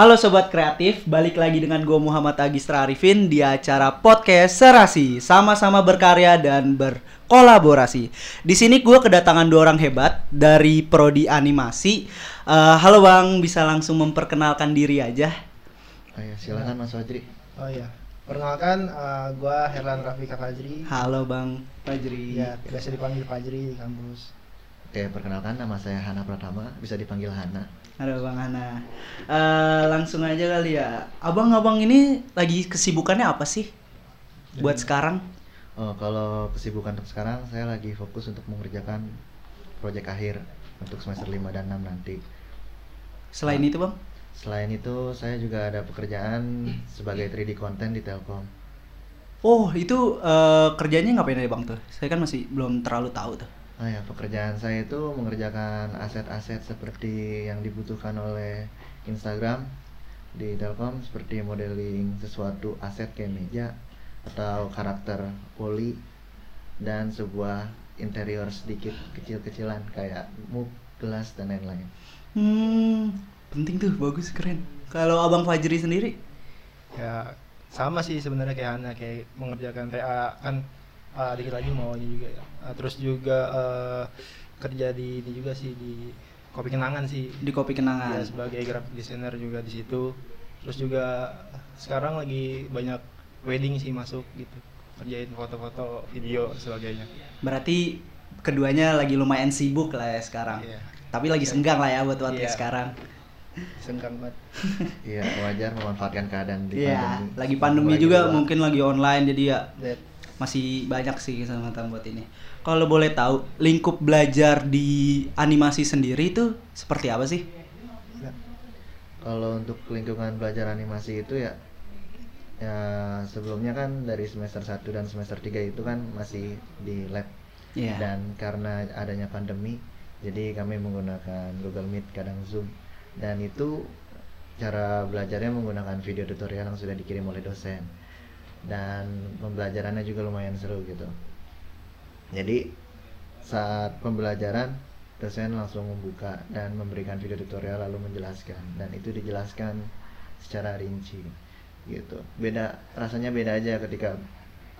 Halo Sobat Kreatif, balik lagi dengan gue Muhammad Agistra Arifin di acara podcast Serasi Sama-sama berkarya dan berkolaborasi Di sini gue kedatangan dua orang hebat dari Prodi Animasi Eh, Halo Bang, bisa langsung memperkenalkan diri aja Oh ya, silakan Mas Fajri. Oh iya, perkenalkan uh, gua Herlan Rafika Fajri. Halo Bang Fajri Ya, biasa dipanggil Fajri di kampus. Oke, perkenalkan nama saya Hana Pratama, bisa dipanggil Hana. Halo Bang Hana Eh, Langsung aja kali ya Abang-abang ini lagi kesibukannya apa sih? Buat sekarang? Oh, kalau kesibukan untuk sekarang saya lagi fokus untuk mengerjakan proyek akhir untuk semester 5 dan 6 nanti. Selain itu Bang? Selain itu, saya juga ada pekerjaan sebagai 3D konten di Telkom. Oh, itu eh, kerjanya ngapain ya Bang tuh? Saya kan masih belum terlalu tahu tuh. Oh ya, pekerjaan saya itu mengerjakan aset-aset seperti yang dibutuhkan oleh Instagram di Telkom seperti modeling sesuatu aset kayak meja atau karakter poli dan sebuah interior sedikit kecil-kecilan kayak mug, gelas dan lain-lain. Hmm, penting tuh, bagus, keren. Kalau Abang Fajri sendiri? Ya, sama sih sebenarnya kayak Hana kayak mengerjakan PA kan uh, dikit lagi maunya juga ya. Uh, terus juga uh, kerja di ini juga sih di Kopi Kenangan sih. Di Kopi Kenangan. Ya, sebagai graphic designer juga di situ. Terus juga sekarang lagi banyak wedding sih masuk gitu. Kerjain foto-foto, video sebagainya. Berarti keduanya lagi lumayan sibuk lah ya sekarang. Iya. Tapi lagi senggang lah ya buat waktu Iya. sekarang. Senggang banget. Iya, wajar memanfaatkan keadaan di Iya, pandemi. lagi pandemi juga luar. mungkin lagi online jadi ya That masih banyak sih kesempatan buat ini. Kalau boleh tahu, lingkup belajar di animasi sendiri itu seperti apa sih? Kalau untuk lingkungan belajar animasi itu ya ya sebelumnya kan dari semester 1 dan semester 3 itu kan masih di lab. Iya. Dan karena adanya pandemi jadi kami menggunakan Google Meet kadang Zoom dan itu cara belajarnya menggunakan video tutorial yang sudah dikirim oleh dosen dan pembelajarannya juga lumayan seru gitu. Jadi saat pembelajaran dosen langsung membuka dan memberikan video tutorial lalu menjelaskan dan itu dijelaskan secara rinci gitu. Beda rasanya beda aja ketika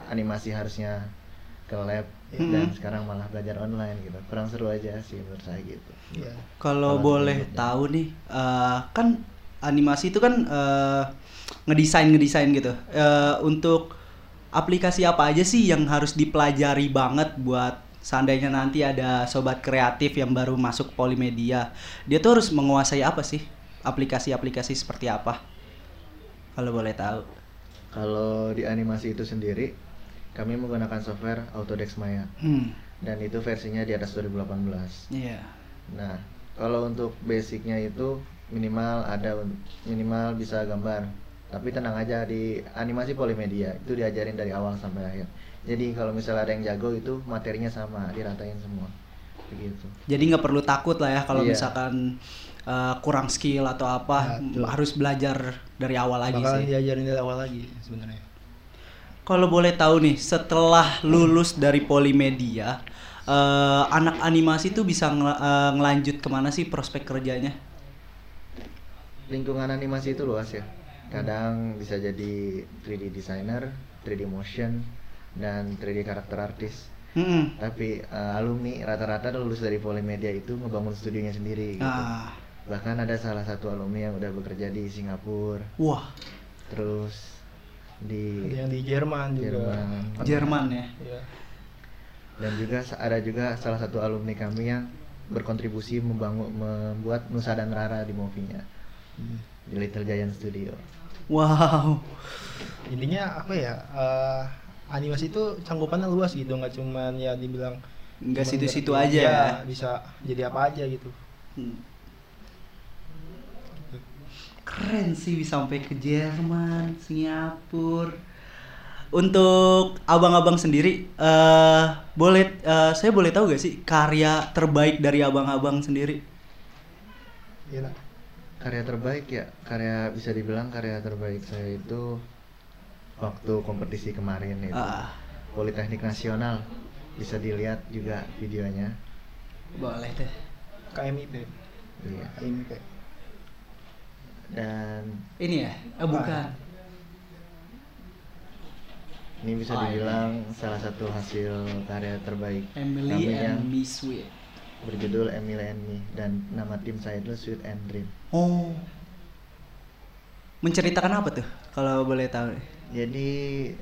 animasi harusnya ke lab dan Mhm. sekarang malah belajar online gitu. Kurang seru aja sih menurut saya gitu. Iya. Kalau boleh tahu nih, eh, kan animasi itu kan eh, ngedesain ngedesain gitu. Eh, untuk aplikasi apa aja sih yang harus dipelajari banget buat seandainya nanti ada sobat kreatif yang baru masuk Polimedia, dia tuh harus menguasai apa sih? Aplikasi-aplikasi seperti apa? Kalau boleh tahu. Kalau di animasi itu sendiri kami menggunakan software Autodesk Maya Hmm, dan itu versinya di atas 2018. iya. Nah, kalau untuk basicnya itu minimal ada minimal bisa gambar. Tapi tenang aja di animasi polimedia itu diajarin dari awal sampai akhir. Jadi kalau misalnya ada yang jago itu materinya sama, diratain semua. Begitu. Jadi nggak perlu takut lah ya kalau Iya. misalkan eh, kurang skill atau apa, betul. harus belajar dari awal lagi Bakalan sih. diajarin dari awal lagi sebenarnya. Kalau boleh tahu nih, setelah lulus dari Polimedia, eh, anak animasi tuh bisa ngel- eh, ngelanjut ke mana sih prospek kerjanya? Lingkungan animasi itu luas ya. Kadang bisa jadi 3D designer, 3D motion, dan 3D karakter artis. Mm-mm. Tapi eh, alumni rata-rata lulus dari Polimedia itu ngebangun studionya sendiri gitu. Ah, Bahkan ada salah satu alumni yang udah bekerja di Singapura, wah, terus di Ada yang di Jerman juga. Jerman. Jerman ya. Iya. dan juga ada juga salah satu alumni kami yang berkontribusi membangun membuat Nusa dan Rara di movie-nya di Little Giant Studio. Wow. Intinya apa ya? eh, animasi itu cangkupannya luas gitu, nggak cuman ya dibilang Nggak situ-situ aja ya. bisa jadi apa aja gitu. Hmm. Keren sih bisa sampai ke Jerman, Singapura. Untuk abang-abang sendiri, eh boleh eh, saya boleh tahu gak sih karya terbaik dari abang-abang sendiri? Iya. Karya terbaik ya, karya bisa dibilang karya terbaik saya itu waktu kompetisi kemarin itu Ah, Politeknik Nasional bisa dilihat juga videonya. boleh deh. KMIP. Iya. KMIP. Dan ini ya? Eh, bukan. Ini bisa Oh, dibilang salah satu hasil karya terbaik Emily yang and Me Sweet. Berjudul Emily and Me dan nama tim saya itu Sweet and Dream. Oh. Menceritakan apa tuh? Kalau boleh tahu. Jadi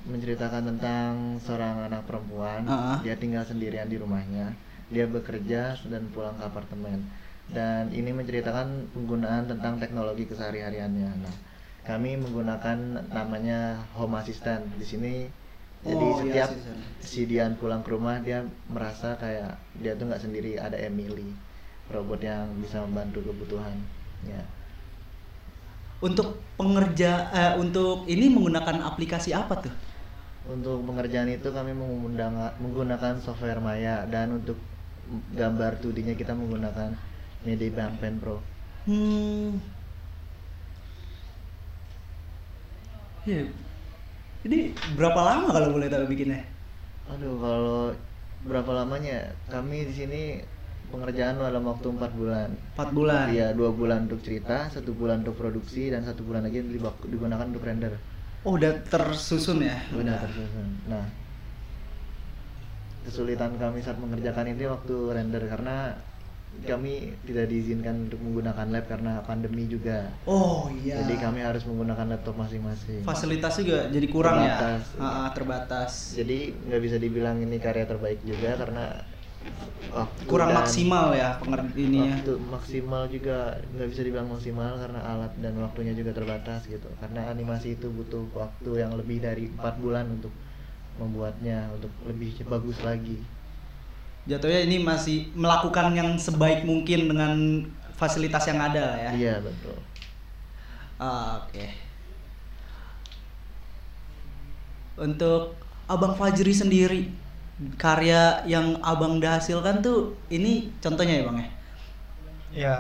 menceritakan tentang seorang anak perempuan, Ah. dia tinggal sendirian di rumahnya, dia bekerja dan pulang ke apartemen. Dan ini menceritakan penggunaan tentang teknologi kesehari-hariannya. Nah, kami menggunakan namanya Home Assistant di sini. Jadi Oh, iya, setiap assistant. si Dian pulang ke rumah dia merasa kayak dia tuh nggak sendiri, ada Emily, robot yang bisa membantu kebutuhan. Ya. Untuk pengerja eh, untuk ini menggunakan aplikasi apa tuh? Untuk pengerjaan itu kami mengundang- menggunakan software Maya dan untuk gambar 2D-nya kita menggunakan Medibank Pen Pro. Hmm. Ya. Ini berapa lama kalau boleh tahu bikinnya? Aduh, kalau berapa lamanya? Kami di sini pengerjaan dalam waktu 4 bulan. 4 bulan. Iya, dua bulan untuk cerita, satu bulan untuk produksi, dan satu bulan lagi digunakan untuk render. Oh, udah tersusun ya? Udah tersusun. Nah, kesulitan kami saat mengerjakan ini waktu render karena kami tidak diizinkan untuk menggunakan lab karena pandemi juga. Oh iya. Jadi kami harus menggunakan laptop masing-masing. fasilitas juga jadi kurang Terbatas. ya. Ah, ah, terbatas. Jadi nggak bisa dibilang ini karya terbaik juga karena waktu Kurang maksimal ya penger ini ya. Maksimal juga nggak bisa dibilang maksimal karena alat dan waktunya juga terbatas gitu. Karena animasi itu butuh waktu yang lebih dari empat bulan untuk membuatnya untuk lebih bagus lagi. Jatuhnya ini masih melakukan yang sebaik mungkin dengan fasilitas yang ada lah ya. Iya betul. Ah, Oke. Untuk Abang Fajri sendiri karya yang Abang dah hasilkan tuh ini contohnya ya Bang ya. Ya,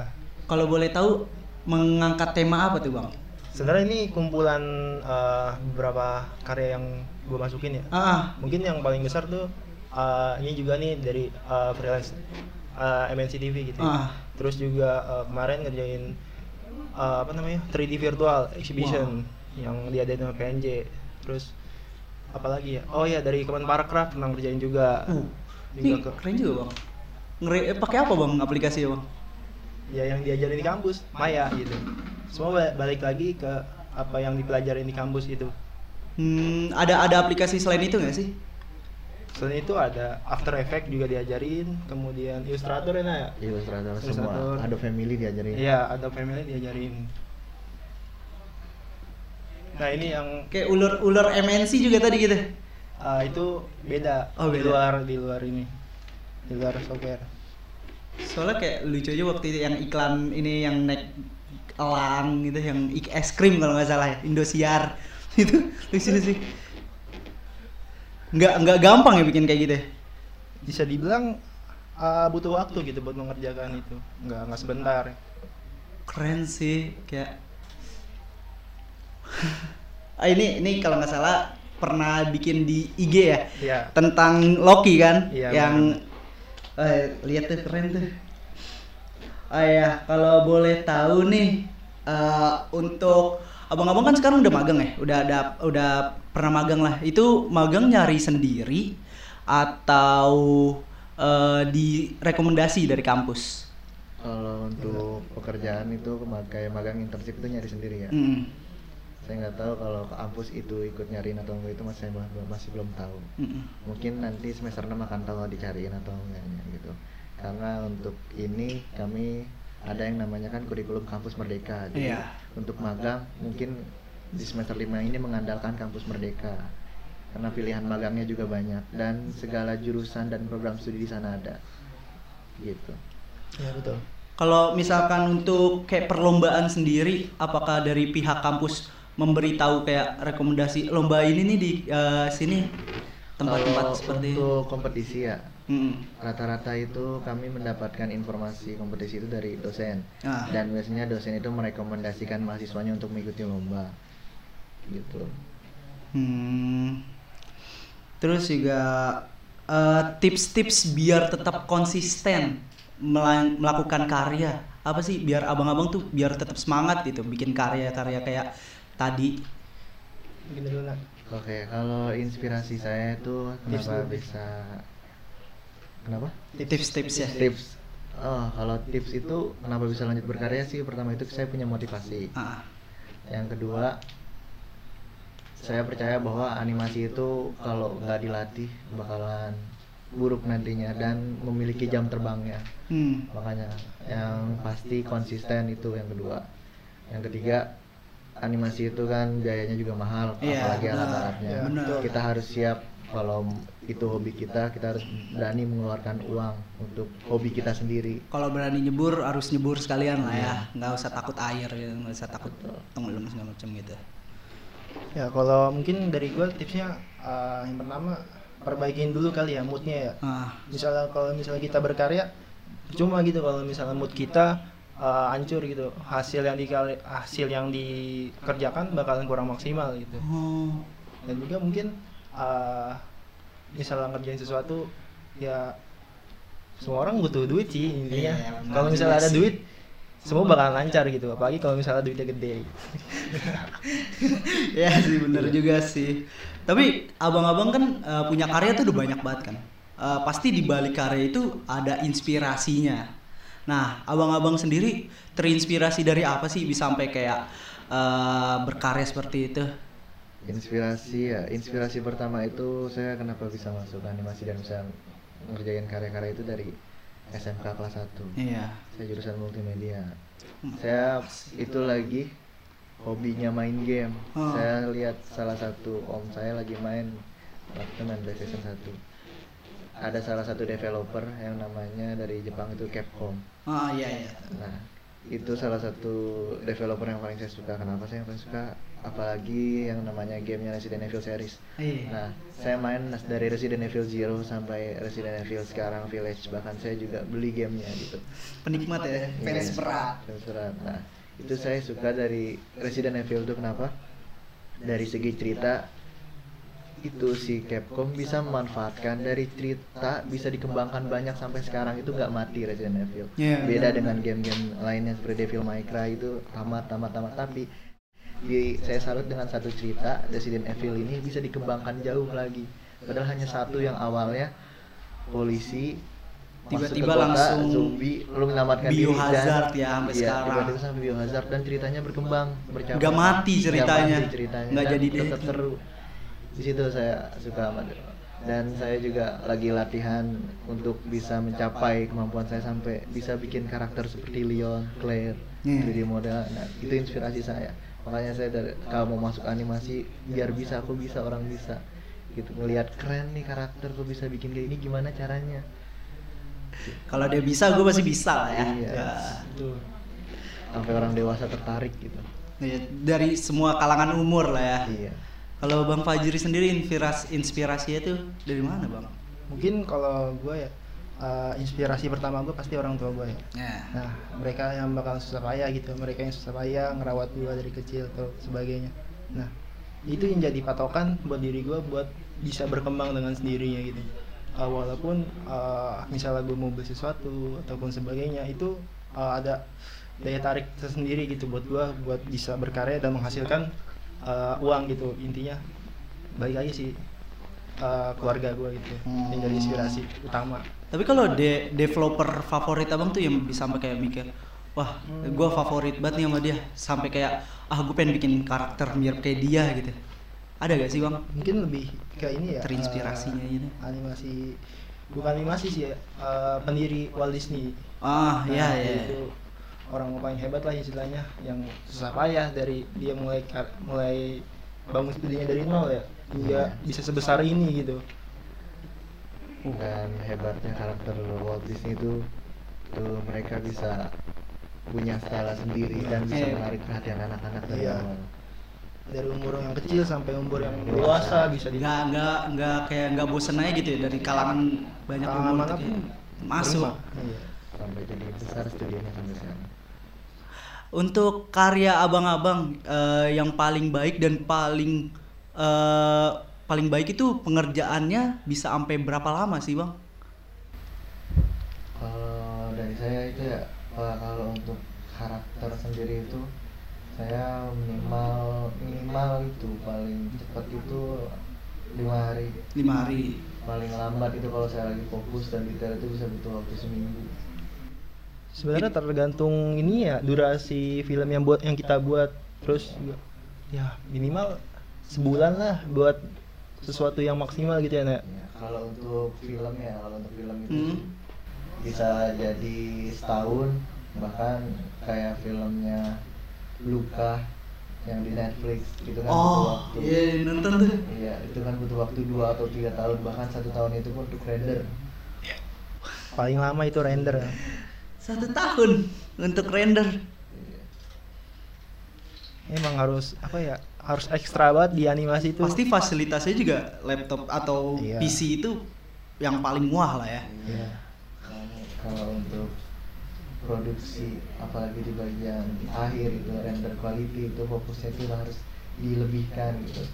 Kalau boleh tahu mengangkat tema apa tuh Bang? sebenarnya ini kumpulan eh, beberapa karya yang gue masukin ya. Ah, ah. Mungkin yang paling besar tuh eh, ini juga nih dari eh, freelance eh, MNC TV gitu. ya. Ah. Terus juga eh, kemarin ngerjain eh, apa namanya 3D virtual exhibition yang diadain sama PNJ. Terus apalagi ya? Oh ya dari Kemenparekraf pernah ngerjain juga. Uh, ini ke- keren juga Bang. Ngeri eh, pakai apa Bang aplikasi ya Bang? ya yang diajarin di kampus Maya gitu semua ba- balik lagi ke apa yang dipelajarin di kampus itu Hmm, ada ada aplikasi selain itu nggak sih? Selain itu ada After Effects juga diajarin kemudian Illustrator ya Nak, ya Ilustrator Ilustrator. semua. Adobe Family diajarin. iya ada Family diajarin nah ini yang Kayak ular-ular MNC juga tadi gitu. ah, itu beda Oh, di beda. luar di luar ini di luar software Soalnya kayak lucu aja waktu itu yang iklan ini yang naik elang gitu yang es krim kalau nggak salah ya Indosiar itu lucu sih. Nggak nggak gampang ya bikin kayak gitu. ya? bisa dibilang ah, butuh waktu gitu buat mengerjakan itu nggak nggak sebentar Keren sih kayak. ah, ini ini kalau nggak salah pernah bikin di IG ya Iya. tentang Loki kan Iya, yang eh, lihat tuh keren tuh oh ya kalau boleh tahu nih eh, untuk abang-abang kan sekarang udah magang ya udah ada udah pernah magang lah itu magang nyari sendiri atau eh, direkomendasi dari kampus Kalau untuk pekerjaan itu kayak magang internship itu nyari sendiri ya. Mm, Saya nggak tahu kalau ke kampus itu ikut nyariin atau enggak itu masih masih belum tahu. mm, Mungkin nanti semester 6 akan tahu dicariin atau enggaknya gitu. Karena untuk ini kami ada yang namanya kan kurikulum kampus merdeka. Jadi Iya. untuk magang mungkin di semester 5 ini mengandalkan kampus merdeka. Karena pilihan magangnya juga banyak dan segala jurusan dan program studi di sana ada. Gitu. ya betul Kalau misalkan untuk kayak perlombaan sendiri, apakah dari pihak kampus memberitahu kayak rekomendasi lomba ini nih di eh, sini tempat-tempat Kalau seperti untuk kompetisi ya Rata-rata itu kami mendapatkan informasi kompetisi itu dari dosen Ah. dan biasanya dosen itu merekomendasikan mahasiswanya untuk mengikuti lomba gitu Hmm. Terus juga eh, tips-tips biar tetap konsisten melakukan karya. apa sih biar abang-abang tuh biar tetap semangat gitu bikin karya-karya kayak tadi Mungkin dulu nak. Oke, kalau inspirasi saya itu kenapa bisa kenapa? tips-tips ya Tips. Oh, kalau tips itu kenapa bisa lanjut berkarya sih? Pertama itu saya punya motivasi. Ah, Yang kedua, saya percaya bahwa animasi itu kalau nggak dilatih bakalan buruk nantinya dan memiliki jam terbangnya. hmm. Makanya yang pasti konsisten itu yang kedua. Yang ketiga, animasi itu kan biayanya juga mahal, Iya, apalagi alat-alatnya. Iya. Kita harus siap kalau itu hobi kita, kita harus berani mengeluarkan uang untuk hobi kita sendiri. kalau berani nyebur harus nyebur sekalian lah ya nggak usah takut air gitu nggak usah takut tenggelam segala macam gitu Ya kalau mungkin dari gue tipsnya eh, yang pertama perbaikin dulu kali ya moodnya ya. ah Misalnya kalau misalnya kita berkarya cuma gitu kalau misalnya mood kita eh, hancur gitu. Hasil yang dikali hasil yang dikerjakan bakalan kurang maksimal gitu. oh. Dan juga mungkin eh, misalnya ngerjain sesuatu ya semua orang butuh duit sih intinya. Iya, benar kalau misalnya ada duit semua bakalan lancar gitu. Apalagi kalau misalnya duitnya gede. ya sih bener juga sih. Tapi abang-abang kan eh, punya karya tuh udah banyak banget kan? Eh, pasti di balik karya itu ada inspirasinya nah abang-abang sendiri terinspirasi dari apa sih bisa sampai kayak eh, berkarya seperti itu Inspirasi ya, inspirasi pertama itu saya kenapa bisa masuk animasi dan bisa ngerjain karya-karya itu dari SMK kelas 1. iya Saya jurusan multimedia. Saya itu lagi hobinya main game. Oh. Saya lihat salah satu om saya lagi main waktu main PlayStation 1. Ada salah satu developer yang namanya dari Jepang itu Capcom. ah iya iya Nah, itu salah satu developer yang paling saya suka. Kenapa saya yang paling suka? Apalagi yang namanya gamenya Resident Evil series. Iya. Nah, saya main dari Resident Evil Zero sampai Resident Evil sekarang Village. Bahkan saya juga beli gamenya gitu. penikmat ya fans Iya, berat fans berat. Nah, itu saya suka dari Resident Evil itu kenapa? Dari segi cerita itu si Capcom bisa memanfaatkan dari cerita bisa dikembangkan banyak sampai sekarang itu nggak mati Resident Evil. Iya, Beda benar. dengan game-game lainnya seperti Devil May Cry itu tamat tamat tamat tapi di, saya salut dengan satu cerita Resident Evil ini bisa dikembangkan jauh lagi. Padahal hanya satu yang awalnya polisi Tiba-tiba langsung zombie lalu menyelamatkan biohazard diri ya sampai iya, sekarang. tiba-tiba sampai biohazard dan ceritanya berkembang bercabang Nggak mati Nggak ceritanya. mati ceritanya Nggak dan jadi tetap seru di situ saya suka amat dan saya juga lagi latihan untuk bisa mencapai kemampuan saya sampai bisa bikin karakter seperti Leon, Claire, Hmm. 3D model. Nah, itu inspirasi saya. Makanya saya dari kalau mau masuk animasi biar bisa aku bisa orang bisa. Gitu ngelihat keren nih karakter tuh bisa bikin kayak ini gimana caranya. kalau dia bisa gue pasti bisa lah ya, Iya. Ya. Sampai orang dewasa tertarik gitu. Iya, dari semua kalangan umur lah ya Iya. Kalau bang Fajri sendiri inspirasi inspirasinya tuh dari mana bang Mungkin kalau gue ya eh, inspirasi pertama gue pasti orang tua gue ya. ya Nah, mereka yang bakal susah payah gitu, mereka yang susah payah ngerawat gue dari kecil atau sebagainya. Nah, itu yang jadi patokan buat diri gue buat bisa berkembang dengan sendirinya gitu. Eh, walaupun eh, misalnya gue mau beli sesuatu ataupun sebagainya itu eh, ada daya tarik tersendiri gitu buat gue buat bisa berkarya dan menghasilkan eh, uang gitu. Intinya balik lagi sih eh, keluarga gue gitu yang jadi inspirasi utama. Tapi kalau de developer favorit abang tuh yang bisa sampai kayak mikir wah gue favorit banget nih sama dia. Sampai kayak ah gue pengen bikin karakter mirip kayak dia gitu. Ada gak sih bang? Mungkin lebih ke ini ya Terinspirasinya eh, gitu. animasi. Bukan animasi sih ya eh, pendiri Walt Disney. Ah Nah, iya iya. itu orang paling hebat lah istilahnya yang susah payah dari dia mulai kar- mulai bangun studinya dari nol ya hingga bisa sebesar ini gitu dan hebatnya karakter Walt Disney itu tuh mereka bisa punya style sendiri dan bisa Eh. menarik perhatian anak-anak dari Iya. awal. dari umur yang kecil sampai umur yang dewasa bisa di nggak nggak nggak kayak nggak bosen aja gitu ya dari kalangan banyak Kalangan umur masuk. Iya. sampai jadi besar studionya sampai sekarang. Untuk karya abang-abang eh, yang paling baik dan paling eh, paling baik itu pengerjaannya bisa sampai berapa lama sih bang? Kalau dari saya itu ya kalau untuk karakter sendiri itu saya minimal minimal itu paling cepat itu lima hari. Lima hari. Paling lambat itu kalau saya lagi fokus dan detail itu bisa butuh waktu seminggu sebenarnya tergantung ini ya durasi film yang buat yang kita buat. Terus ya minimal sebulan lah buat sesuatu yang maksimal gitu ya Nek. Ya, kalau untuk film ya kalau untuk film itu Hmm. sih bisa jadi setahun bahkan kayak filmnya Luka yang di Netflix itu kan butuh oh waktu. iya nonton tuh. Iya itu kan butuh waktu dua atau tiga tahun bahkan satu tahun itu pun untuk render. Paling lama itu render satu tahun untuk render. Emang harus apa ya harus ekstra banget di animasi itu. Pasti fasilitasnya juga laptop atau Iya. PC itu yang paling wah lah ya. Iya. Kalau untuk produksi apalagi di bagian akhir itu render quality itu fokusnya itu harus dilebihkan gitu.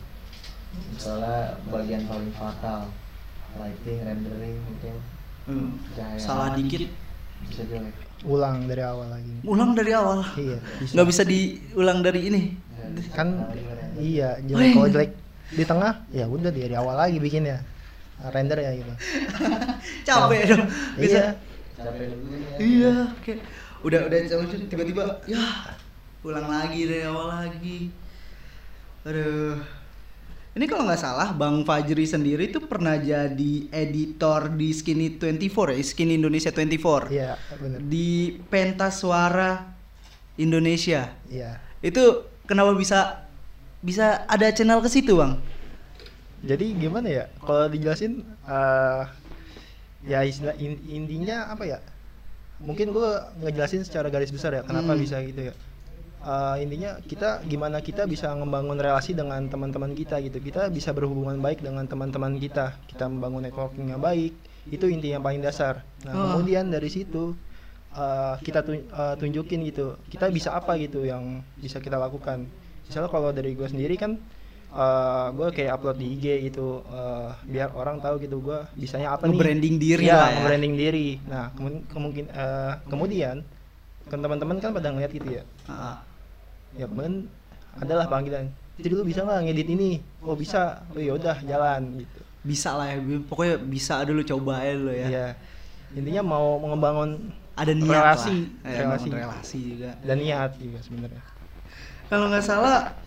Misalnya bagian paling fatal lighting rendering itu. Hmm. salah dikit bisa jelek ulang dari awal lagi. Ulang dari awal? Iya bisa. nggak bisa diulang dari ini? Dan kan apalagi render. iya Oh, jelek iya. kalau jelek di tengah ya udah dari awal lagi bikin ya render ya gitu. Capek dong. Bisa. Iya. Capek dulu ya. Iya kayak udah udah capek tiba-tiba ya ulang lagi dari awal lagi. Aduh ini kalau nggak salah Bang Fajri sendiri tuh pernah jadi editor di Skinny 24 ya Skinny Indonesia 24 iya bener. Di pentas suara Indonesia. Iya. Itu kenapa bisa bisa ada channel ke situ bang? Jadi gimana ya? Kalau dijelasin eh ya istilah in- intinya apa ya? Mungkin gue ngejelasin secara garis besar ya kenapa Hmm. bisa gitu ya Eh, intinya kita gimana kita bisa membangun relasi dengan teman-teman kita gitu. Kita bisa berhubungan baik dengan teman-teman kita. Kita membangun networking yang baik itu inti yang paling dasar. Nah Oh. kemudian dari situ eh, kita tun- eh, tunjukin gitu kita bisa apa gitu yang bisa kita lakukan. Misalnya kalau dari gue sendiri kan gue kayak upload di IG gitu eh, biar orang tahu gitu gue bisanya apa nih. Nge-branding diri Iya, lah ya. nge-branding diri. Nah kemun- kemungkin eh, kemudian kan teman-teman kan pada ngeliat gitu ya. Ah, ya kemudian adalah panggilan. Jadi lu bisa nggak ngedit ini? Oh bisa. Oh ya udah jalan gitu. Bisa lah ya pokoknya bisa. Dulu coba aja dulu ya. Iya. intinya mau membangun ada niat relasi. lah. Ya, relasi. relasi juga. Dan niat juga sebenarnya. Kalau nggak salah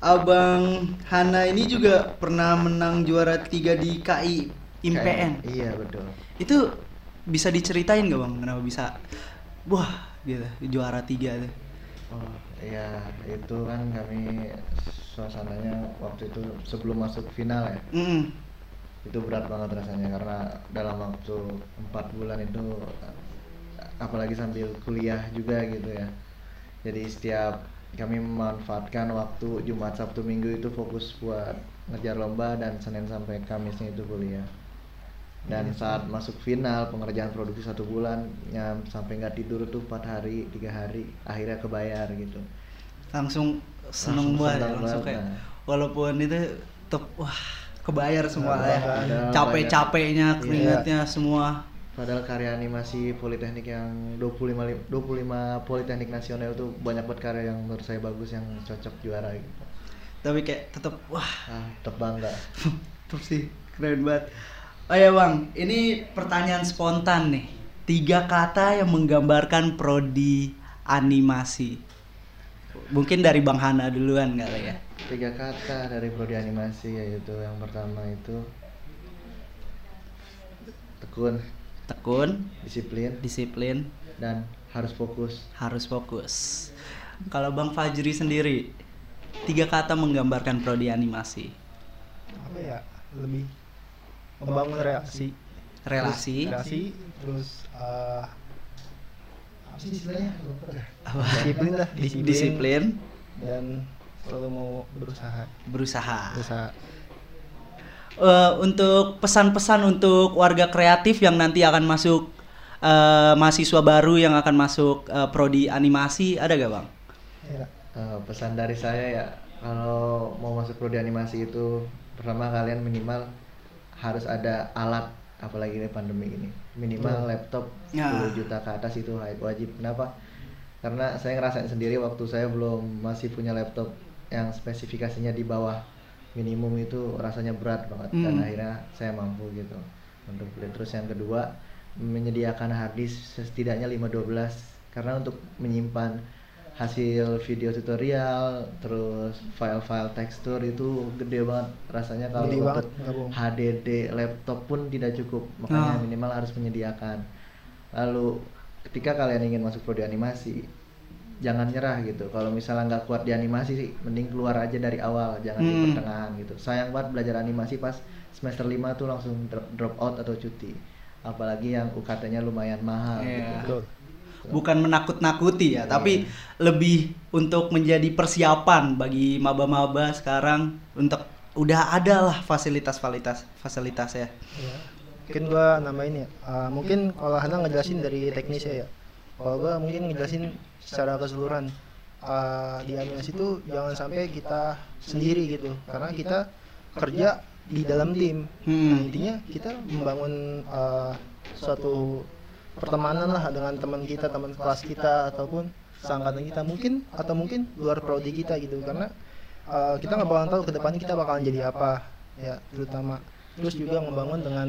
abang Hana ini juga pernah menang juara tiga di KI IMPN Kayak- iya betul. Itu bisa diceritain nggak bang? Kenapa bisa? Wah gitu juara tiga tuh. Oh iya itu kan kami suasananya waktu itu sebelum masuk final ya. Mm-mm. itu berat banget rasanya karena dalam waktu empat bulan itu apalagi sambil kuliah juga gitu ya. Jadi setiap kami memanfaatkan waktu Jumat Sabtu Minggu itu fokus buat ngejar lomba dan Senin sampai Kamisnya itu kuliah dan saat masuk final pengerjaan produksi satu bulan nyam sampai nggak tidur tuh empat hari tiga hari akhirnya kebayar gitu. Langsung seneng Langsung banget ya, langsung kayak nah. walaupun itu tetep wah kebayar semua lah ya. capek-capeknya banyak- keringatnya semua. Padahal karya animasi Politeknik yang 25 li- 25 Politeknik Nasional itu banyak banget karya yang menurut saya bagus yang cocok juara gitu. tapi kayak tetep wah. Ah, tetap bangga. Tetep sih keren banget oh ya bang. Ini pertanyaan spontan nih. Tiga kata yang menggambarkan prodi animasi. Mungkin dari bang Hana duluan kali ya. Tiga kata dari prodi animasi yaitu yang pertama itu tekun, tekun. Disiplin, disiplin. Dan harus fokus. harus fokus. Kalau bang Fajri sendiri tiga kata menggambarkan prodi animasi. Apa ya? Lebih membangun relasi relasi. Terus relasi terus eh, apa sih istilahnya. Apa? disiplin lah disiplin, disiplin. Dan selalu mau berusaha. Berusaha. Berusaha. Eh, untuk pesan-pesan untuk warga kreatif yang nanti akan masuk eh, mahasiswa baru yang akan masuk eh, prodi animasi ada gak bang? ya, Eh, pesan dari saya ya kalau mau masuk prodi animasi itu pertama kalian minimal harus ada alat apalagi ini pandemi ini minimal Betul. laptop Ya. 10 juta ke atas itu wajib kenapa karena saya ngerasain sendiri waktu saya belum masih punya laptop yang spesifikasinya di bawah minimum itu rasanya berat banget dan Hmm. akhirnya saya mampu gitu untuk beli terus yang kedua menyediakan hard disk setidaknya 512 karena untuk menyimpan hasil video tutorial terus file-file tekstur itu gede banget rasanya kalau Gede untuk banget. HDD laptop pun tidak cukup makanya Ah. minimal harus menyediakan lalu ketika kalian ingin masuk prodi animasi jangan nyerah gitu kalau misalnya nggak kuat di animasi sih mending keluar aja dari awal jangan di Hmm. pertengahan gitu sayang banget belajar animasi pas semester 5 tuh langsung drop, out atau cuti apalagi yang UKT-nya lumayan mahal Iya. gitu Betul. Bukan menakut-nakuti ya, Iya. tapi lebih untuk menjadi persiapan bagi maba-maba sekarang untuk udah ada lah fasilitas-fasilitas fasilitas ya. Mungkin gua nambahin ya. Ah, mungkin kalau Hana ngejelasin dari teknisnya ya. Kalau gua mungkin ngejelasin secara keseluruhan. Ah, di animasi itu jangan sampai kita sendiri gitu. Karena kita kerja di dalam tim. Hmm. Nah, intinya kita membangun ah, suatu pertemanan lah dengan teman kita, teman kelas kita ataupun seangkatan kita. Mungkin atau mungkin luar prodi kita gitu. Karena uh, kita nggak bakalan tahu ke depannya kita bakalan jadi apa ya terutama. Terus juga membangun dengan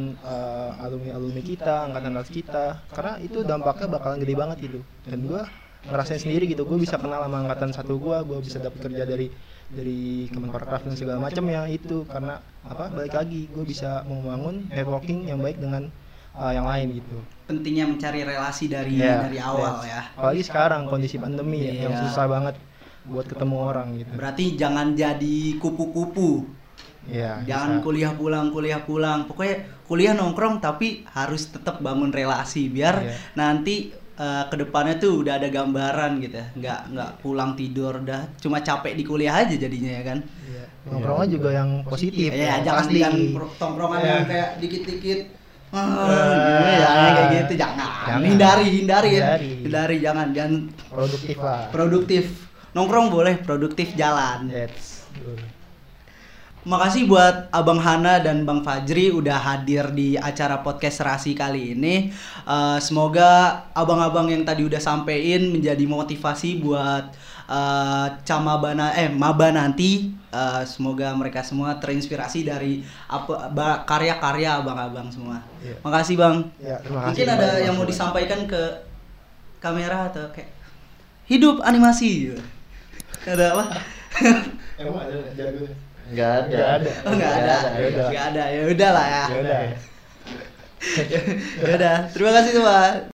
alumni alumni kita angkatan atas kita. Karena itu dampaknya bakalan gede banget gitu. Dan gua ngerasain sendiri gitu. Gue bisa kenal sama angkatan satu gua gue bisa dapat kerja dari dari Kemenparekraf dan segala macam ya itu. Karena apa balik lagi gue bisa membangun networking yang baik dengan uh, yang lain gitu Pentingnya mencari relasi dari Iya, dari awal yes. ya. apalagi sekarang kondisi pandemi ya, yang Iya. susah banget buat ketemu orang gitu Berarti jangan jadi kupu-kupu. ya Jangan kuliah pulang, kuliah pulang. Pokoknya kuliah nongkrong tapi harus tetap bangun relasi biar Iya. nanti eh, ke depannya tuh udah ada gambaran gitu. ya. Nggak nggak pulang tidur dah cuma capek di kuliah aja jadinya ya kan. Iya. nongkrongnya juga yang positif Ya, jangan pro- tongkrongan Iya. yang kayak dikit-dikit ah, ya, kayak gitu jangan. jangan. Hindari, hindari ya. Hindari. Hindari jangan jangan produktif lah produktif. Nongkrong boleh, produktif jalan. Good. Makasih buat Abang Hana dan Bang Fajri udah hadir di acara podcast Serasi kali ini. Eh, semoga abang-abang yang tadi udah sampein menjadi motivasi buat eh, camabana eh maba nanti. Eh, semoga mereka semua terinspirasi dari apa ba- karya-karya abang-abang semua. Iya. Makasih Bang. Ya, terima kasih. Mungkin ada Bang. yang mau disampaikan ke kamera atau kayak hidup animasi. Ada apa? Emang ada jago. nggak ada. Oh nggak ada, Ya udah. nggak ada. Ya udah lah ya. Ya udah. Ya udah. Terima kasih Pak.